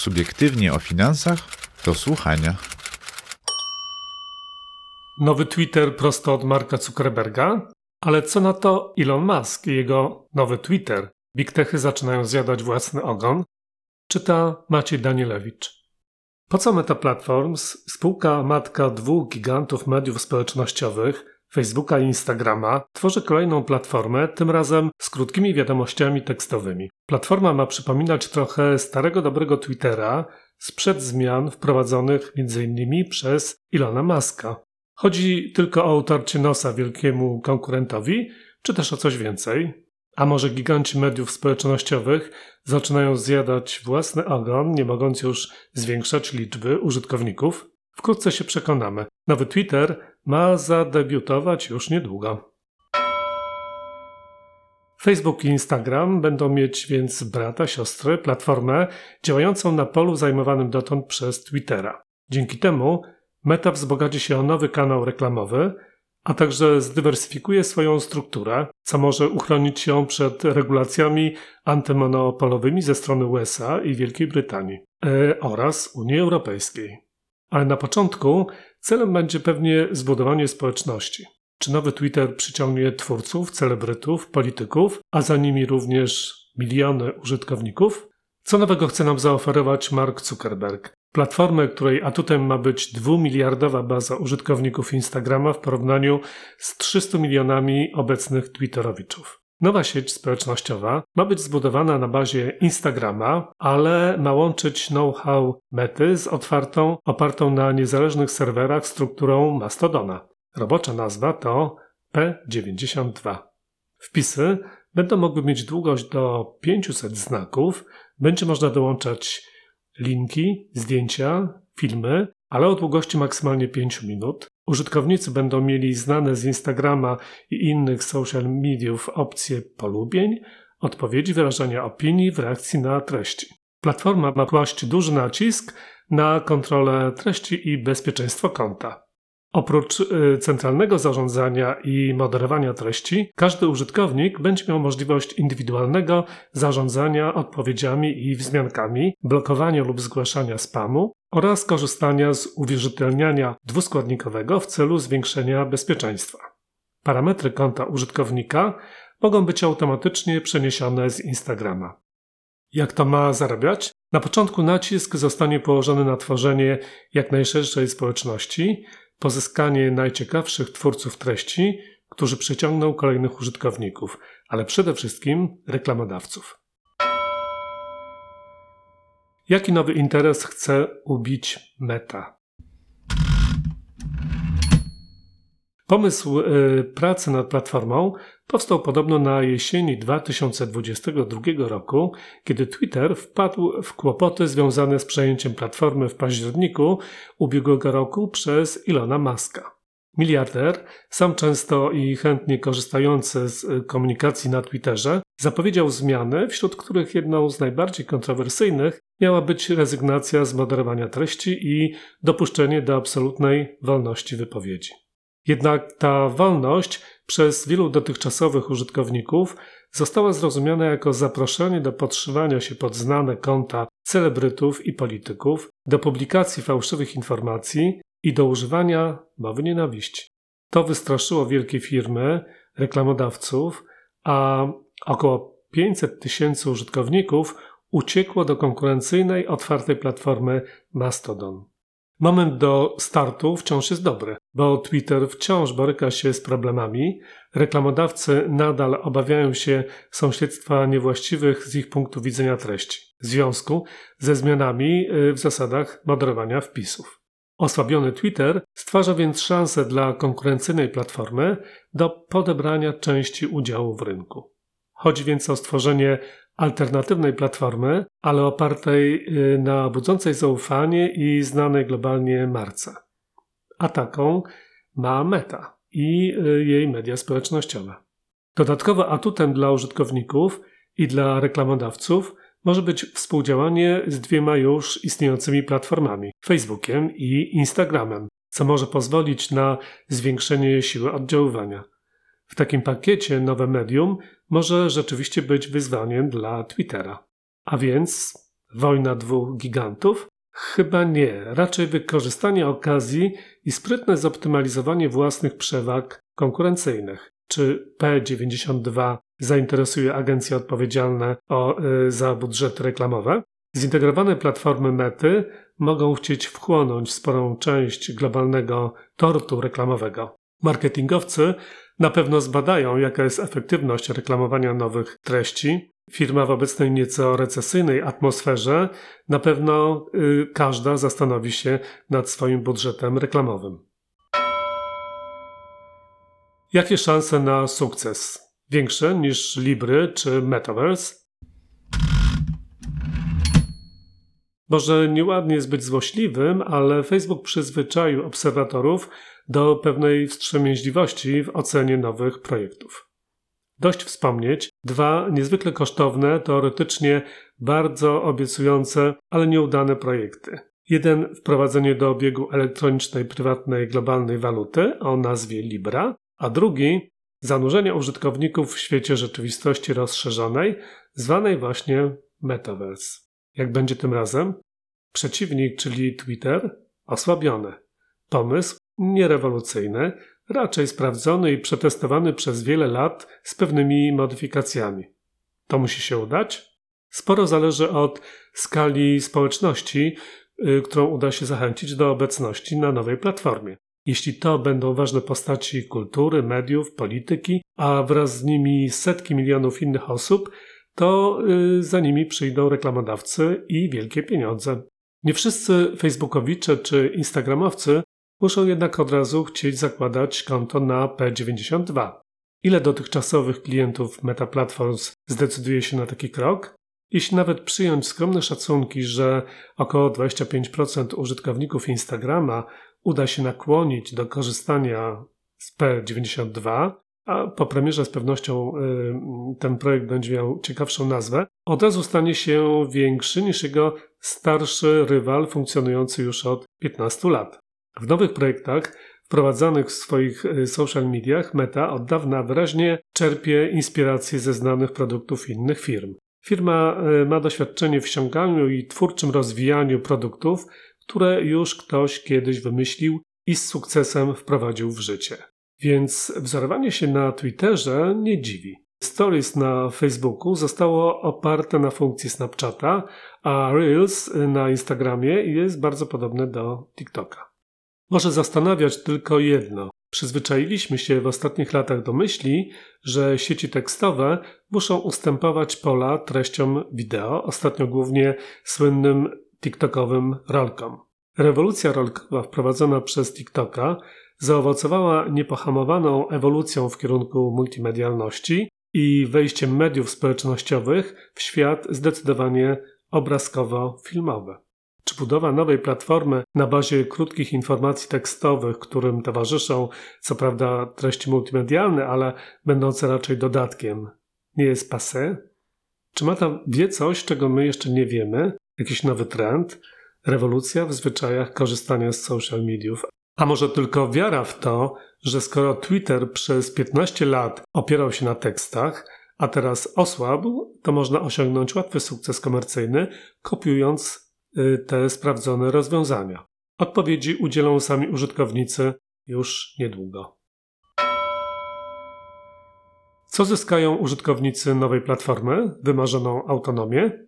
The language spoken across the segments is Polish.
Subiektywnie o finansach do słuchania. Nowy Twitter prosto od Marka Zuckerberga? Ale co na to Elon Musk i jego nowy Twitter? Big Techy zaczynają zjadać własny ogon? Czyta Maciej Danielewicz. Po co Meta Platforms, spółka matka dwóch gigantów mediów społecznościowych, Facebooka i Instagrama, tworzy kolejną platformę, tym razem z krótkimi wiadomościami tekstowymi. Platforma ma przypominać trochę starego dobrego Twittera sprzed zmian wprowadzonych m.in. przez Ilona Muska. Chodzi tylko o utarcie nosa wielkiemu konkurentowi, czy też o coś więcej? A może giganci mediów społecznościowych zaczynają zjadać własny ogon, nie mogąc już zwiększać liczby użytkowników? Wkrótce się przekonamy. Nowy Twitter ma zadebiutować już niedługo. Facebook i Instagram będą mieć więc brata, siostrę, platformę działającą na polu zajmowanym dotąd przez Twittera. Dzięki temu Meta wzbogaci się o nowy kanał reklamowy, a także zdywersyfikuje swoją strukturę, co może uchronić ją przed regulacjami antymonopolowymi ze strony USA i Wielkiej Brytanii e, oraz Unii Europejskiej. Ale na początku celem będzie pewnie zbudowanie społeczności. Czy nowy Twitter przyciągnie twórców, celebrytów, polityków, a za nimi również miliony użytkowników? Co nowego chce nam zaoferować Mark Zuckerberg? Platformę, której atutem ma być dwumiliardowa baza użytkowników Instagrama w porównaniu z 300 milionami obecnych Twitterowiczów. Nowa sieć społecznościowa ma być zbudowana na bazie Instagrama, ale ma łączyć know-how mety z otwartą, opartą na niezależnych serwerach strukturą Mastodona. Robocza nazwa to P92. Wpisy będą mogły mieć długość do 500 znaków, będzie można dołączać linki, zdjęcia, filmy, ale o długości maksymalnie 5 minut. Użytkownicy będą mieli znane z Instagrama i innych social mediów opcje polubień, odpowiedzi, wyrażania opinii w reakcji na treści. Platforma ma kłaść duży nacisk na kontrolę treści i bezpieczeństwo konta. Oprócz y, centralnego zarządzania i moderowania treści, każdy użytkownik będzie miał możliwość indywidualnego zarządzania odpowiedziami i wzmiankami, blokowania lub zgłaszania spamu oraz korzystania z uwierzytelniania dwuskładnikowego w celu zwiększenia bezpieczeństwa. Parametry konta użytkownika mogą być automatycznie przeniesione z Instagrama. Jak to ma zarabiać? Na początku nacisk zostanie położony na tworzenie jak najszerszej społeczności, pozyskanie najciekawszych twórców treści, którzy przyciągną kolejnych użytkowników, ale przede wszystkim reklamodawców. Jaki nowy interes chce ubić Meta? Pomysł y, pracy nad platformą powstał podobno na jesieni 2022 roku, kiedy Twitter wpadł w kłopoty związane z przejęciem platformy w październiku ubiegłego roku przez Ilona Muska. Miliarder, sam często i chętnie korzystający z y, komunikacji na Twitterze, zapowiedział zmiany, wśród których jedną z najbardziej kontrowersyjnych miała być rezygnacja z moderowania treści i dopuszczenie do absolutnej wolności wypowiedzi. Jednak ta wolność przez wielu dotychczasowych użytkowników została zrozumiana jako zaproszenie do podszywania się pod znane konta celebrytów i polityków, do publikacji fałszywych informacji i do używania mowy nienawiści. To wystraszyło wielkie firmy, reklamodawców, a około 500 tysięcy użytkowników uciekło do konkurencyjnej, otwartej platformy Mastodon. Moment do startu wciąż jest dobry, bo Twitter wciąż boryka się z problemami. Reklamodawcy nadal obawiają się sąsiedztwa niewłaściwych z ich punktu widzenia treści, w związku ze zmianami y, w zasadach moderowania wpisów. Osłabiony Twitter stwarza więc szansę dla konkurencyjnej platformy do podebrania części udziału w rynku. Chodzi więc o stworzenie alternatywnej platformy, ale opartej y, na budzącej zaufanie i znanej globalnie marce. A taką ma Meta i y, jej media społecznościowe. Dodatkowo atutem dla użytkowników i dla reklamodawców może być współdziałanie z dwiema już istniejącymi platformami Facebookiem i Instagramem, co może pozwolić na zwiększenie siły oddziaływania. W takim pakiecie nowe medium może rzeczywiście być wyzwaniem dla Twittera. A więc Wojna dwóch gigantów? Chyba nie, raczej wykorzystanie okazji i sprytne zoptymalizowanie własnych przewag konkurencyjnych. Czy P92 zainteresuje agencje odpowiedzialne o, y, za budżety reklamowe? Zintegrowane platformy mety mogą chcieć wchłonąć sporą część globalnego tortu reklamowego. Marketingowcy na pewno zbadają, jaka jest efektywność reklamowania nowych treści. Firma w obecnej nieco recesyjnej atmosferze na pewno y, każda zastanowi się nad swoim budżetem reklamowym. Jakie szanse na sukces? Większe niż Libry czy Metaverse? Może nieładnie jest być złośliwym, ale Facebook przyzwyczaił obserwatorów do pewnej wstrzemięźliwości w ocenie nowych projektów. Dość wspomnieć dwa niezwykle kosztowne, teoretycznie bardzo obiecujące, ale nieudane projekty. Jeden wprowadzenie do obiegu elektronicznej, prywatnej, globalnej waluty o nazwie Libra, a drugi zanurzenie użytkowników w świecie rzeczywistości rozszerzonej, zwanej właśnie Metaverse. Jak będzie tym razem? Przeciwnik, czyli Twitter, osłabiony. Pomysł nierewolucyjny, raczej sprawdzony i przetestowany przez wiele lat z pewnymi modyfikacjami. To musi się udać? Sporo zależy od skali społeczności, y, którą uda się zachęcić do obecności na nowej platformie. Jeśli to będą ważne postaci kultury, mediów, polityki, a wraz z nimi setki milionów innych osób, to y, za nimi przyjdą reklamodawcy i wielkie pieniądze. Nie wszyscy facebookowicze czy instagramowcy muszą jednak od razu chcieć zakładać konto na P92. Ile dotychczasowych klientów Meta Platforms zdecyduje się na taki krok? Jeśli nawet przyjąć skromne szacunki, że około 25% użytkowników Instagrama uda się nakłonić do korzystania z P92, a po premierze z pewnością y, ten projekt będzie miał ciekawszą nazwę, od razu stanie się większy niż jego starszy rywal funkcjonujący już od 15 lat. W nowych projektach wprowadzanych w swoich y, social mediach Meta od dawna wyraźnie czerpie inspiracje ze znanych produktów innych firm. Firma y, ma doświadczenie w ściąganiu i twórczym rozwijaniu produktów, które już ktoś kiedyś wymyślił i z sukcesem wprowadził w życie. Więc wzorowanie się na Twitterze nie dziwi. Stories na Facebooku zostało oparte na funkcji Snapchata, a Reels na Instagramie jest bardzo podobne do TikToka. Może zastanawiać tylko jedno. Przyzwyczailiśmy się w ostatnich latach do myśli, że sieci tekstowe muszą ustępować pola treściom wideo, ostatnio głównie słynnym TikTokowym rolkom. Rewolucja rolkowa wprowadzona przez TikToka zaowocowała niepohamowaną ewolucją w kierunku multimedialności i wejściem mediów społecznościowych w świat zdecydowanie obrazkowo-filmowy. Czy budowa nowej platformy na bazie krótkich informacji tekstowych, którym towarzyszą co prawda treści multimedialne, ale będące raczej dodatkiem, nie jest passé? Czy Mata wie coś, czego my jeszcze nie wiemy? Jakiś nowy trend? Rewolucja w zwyczajach korzystania z social mediów? A może tylko wiara w to, że skoro Twitter przez 15 lat opierał się na tekstach, a teraz osłabł, to można osiągnąć łatwy sukces komercyjny, kopiując te sprawdzone rozwiązania. Odpowiedzi udzielą sami użytkownicy już niedługo. Co zyskają użytkownicy nowej platformy, wymarzoną autonomię?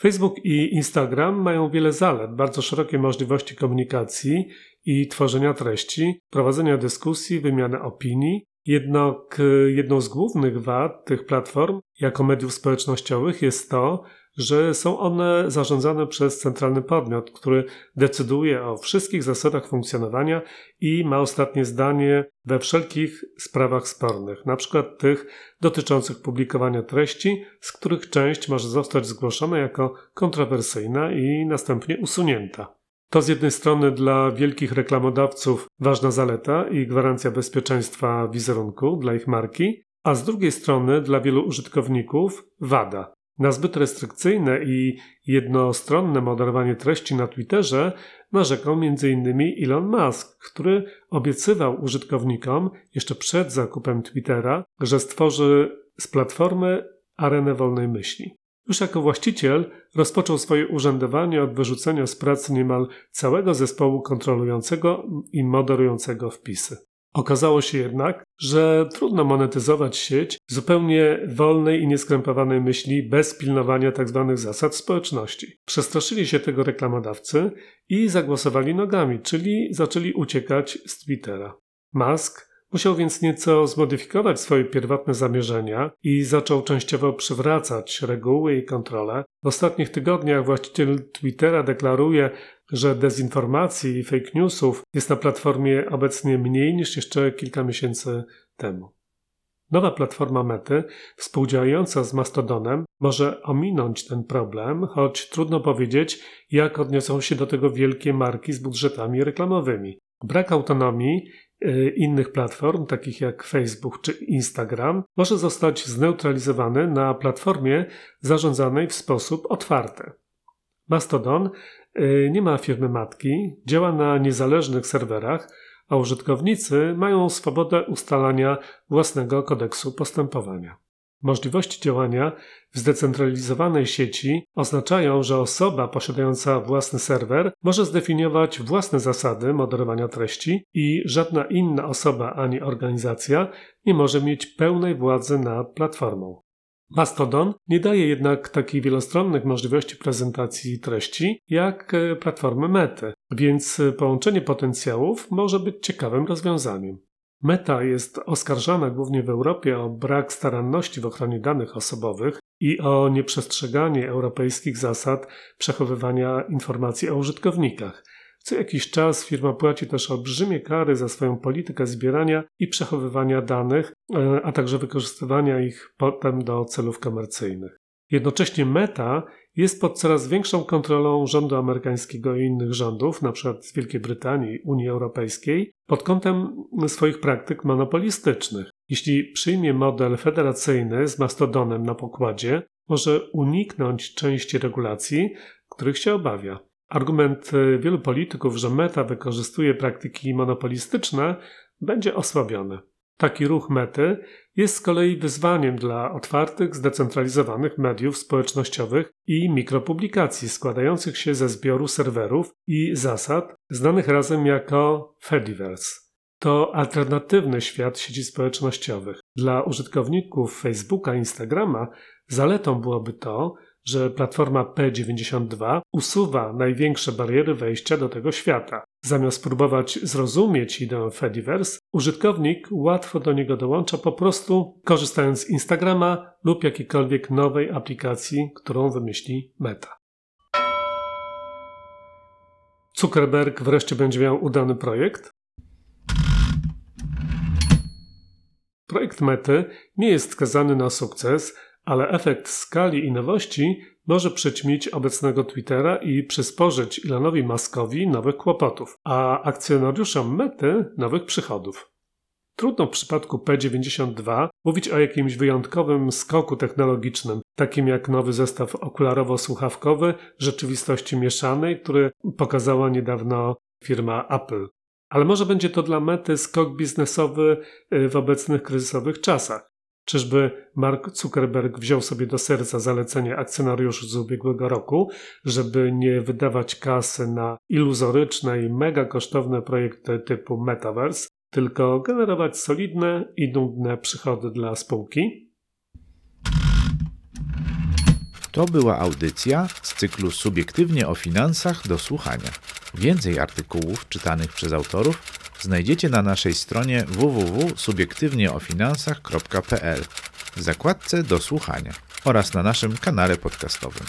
Facebook i Instagram mają wiele zalet, bardzo szerokie możliwości komunikacji i tworzenia treści, prowadzenia dyskusji, wymiany opinii. Jednak jedną z głównych wad tych platform jako mediów społecznościowych jest to, że są one zarządzane przez centralny podmiot, który decyduje o wszystkich zasadach funkcjonowania i ma ostatnie zdanie we wszelkich sprawach spornych, na przykład tych dotyczących publikowania treści, z których część może zostać zgłoszona jako kontrowersyjna i następnie usunięta. To z jednej strony dla wielkich reklamodawców ważna zaleta i gwarancja bezpieczeństwa wizerunku dla ich marki, a z drugiej strony dla wielu użytkowników wada. Na zbyt restrykcyjne i jednostronne moderowanie treści na Twitterze narzekał m.in. Elon Musk, który obiecywał użytkownikom jeszcze przed zakupem Twittera, że stworzy z platformy arenę wolnej myśli. Już jako właściciel rozpoczął swoje urzędowanie od wyrzucenia z pracy niemal całego zespołu kontrolującego i moderującego wpisy. Okazało się jednak, że trudno monetyzować sieć zupełnie wolnej i nieskrępowanej myśli bez pilnowania tzw. zasad społeczności. Przestraszyli się tego reklamodawcy i zagłosowali nogami, czyli zaczęli uciekać z Twittera. Musk Musiał więc nieco zmodyfikować swoje pierwotne zamierzenia i zaczął częściowo przywracać reguły i kontrolę. W ostatnich tygodniach właściciel Twittera deklaruje, że dezinformacji i fake newsów jest na platformie obecnie mniej niż jeszcze kilka miesięcy temu. Nowa platforma Mety, współdziałająca z Mastodonem, może ominąć ten problem, choć trudno powiedzieć, jak odniosą się do tego wielkie marki z budżetami reklamowymi. Brak autonomii innych platform, takich jak Facebook czy Instagram, może zostać zneutralizowany na platformie zarządzanej w sposób otwarty. Mastodon y, nie ma firmy matki, działa na niezależnych serwerach, a użytkownicy mają swobodę ustalania własnego kodeksu postępowania. Możliwości działania w zdecentralizowanej sieci oznaczają, że osoba posiadająca własny serwer może zdefiniować własne zasady moderowania treści i żadna inna osoba ani organizacja nie może mieć pełnej władzy nad platformą. Mastodon nie daje jednak takich wielostronnych możliwości prezentacji treści jak e, platformy Mety, więc połączenie potencjałów może być ciekawym rozwiązaniem. Meta jest oskarżana głównie w Europie o brak staranności w ochronie danych osobowych i o nieprzestrzeganie europejskich zasad przechowywania informacji o użytkownikach. Co jakiś czas firma płaci też olbrzymie kary za swoją politykę zbierania i przechowywania danych, e, a także wykorzystywania ich potem do celów komercyjnych. Jednocześnie Meta jest pod coraz większą kontrolą rządu amerykańskiego i innych rządów, np. z Wielkiej Brytanii, Unii Europejskiej, pod kątem swoich praktyk monopolistycznych. Jeśli przyjmie model federacyjny z Mastodonem na pokładzie, może uniknąć części regulacji, których się obawia. Argument wielu polityków, że Meta wykorzystuje praktyki monopolistyczne, będzie osłabiony. Taki ruch mety jest z kolei wyzwaniem dla otwartych, zdecentralizowanych mediów społecznościowych i mikropublikacji składających się ze zbioru serwerów i zasad znanych razem jako Fediverse. To alternatywny świat sieci społecznościowych. Dla użytkowników Facebooka Instagrama zaletą byłoby to, że platforma P92 usuwa największe bariery wejścia do tego świata. Zamiast próbować zrozumieć ideę Fediverse, użytkownik łatwo do niego dołącza po prostu korzystając z Instagrama lub jakiejkolwiek nowej aplikacji, którą wymyśli Meta. Zuckerberg wreszcie będzie miał udany projekt? Projekt Mety nie jest skazany na sukces, ale efekt skali i nowości może przyćmić obecnego Twittera i przysporzyć Elonowi Muskowi nowych kłopotów, a akcjonariuszom Mety nowych przychodów. Trudno w przypadku P92 mówić o jakimś wyjątkowym skoku technologicznym, takim jak nowy zestaw okularowo-słuchawkowy rzeczywistości mieszanej, który pokazała niedawno firma Apple. Ale może będzie to dla Mety skok biznesowy y, w obecnych kryzysowych czasach. Czyżby Mark Zuckerberg wziął sobie do serca zalecenie akcjonariuszy z ubiegłego roku, żeby nie wydawać kasy na iluzoryczne i mega kosztowne projekty typu Metaverse, tylko generować solidne i nudne przychody dla spółki? To była audycja z cyklu Subiektywnie o finansach do słuchania. Więcej artykułów czytanych przez autorów znajdziecie na naszej stronie www.subiektywnieofinansach.pl w zakładce do słuchania oraz na naszym kanale podcastowym.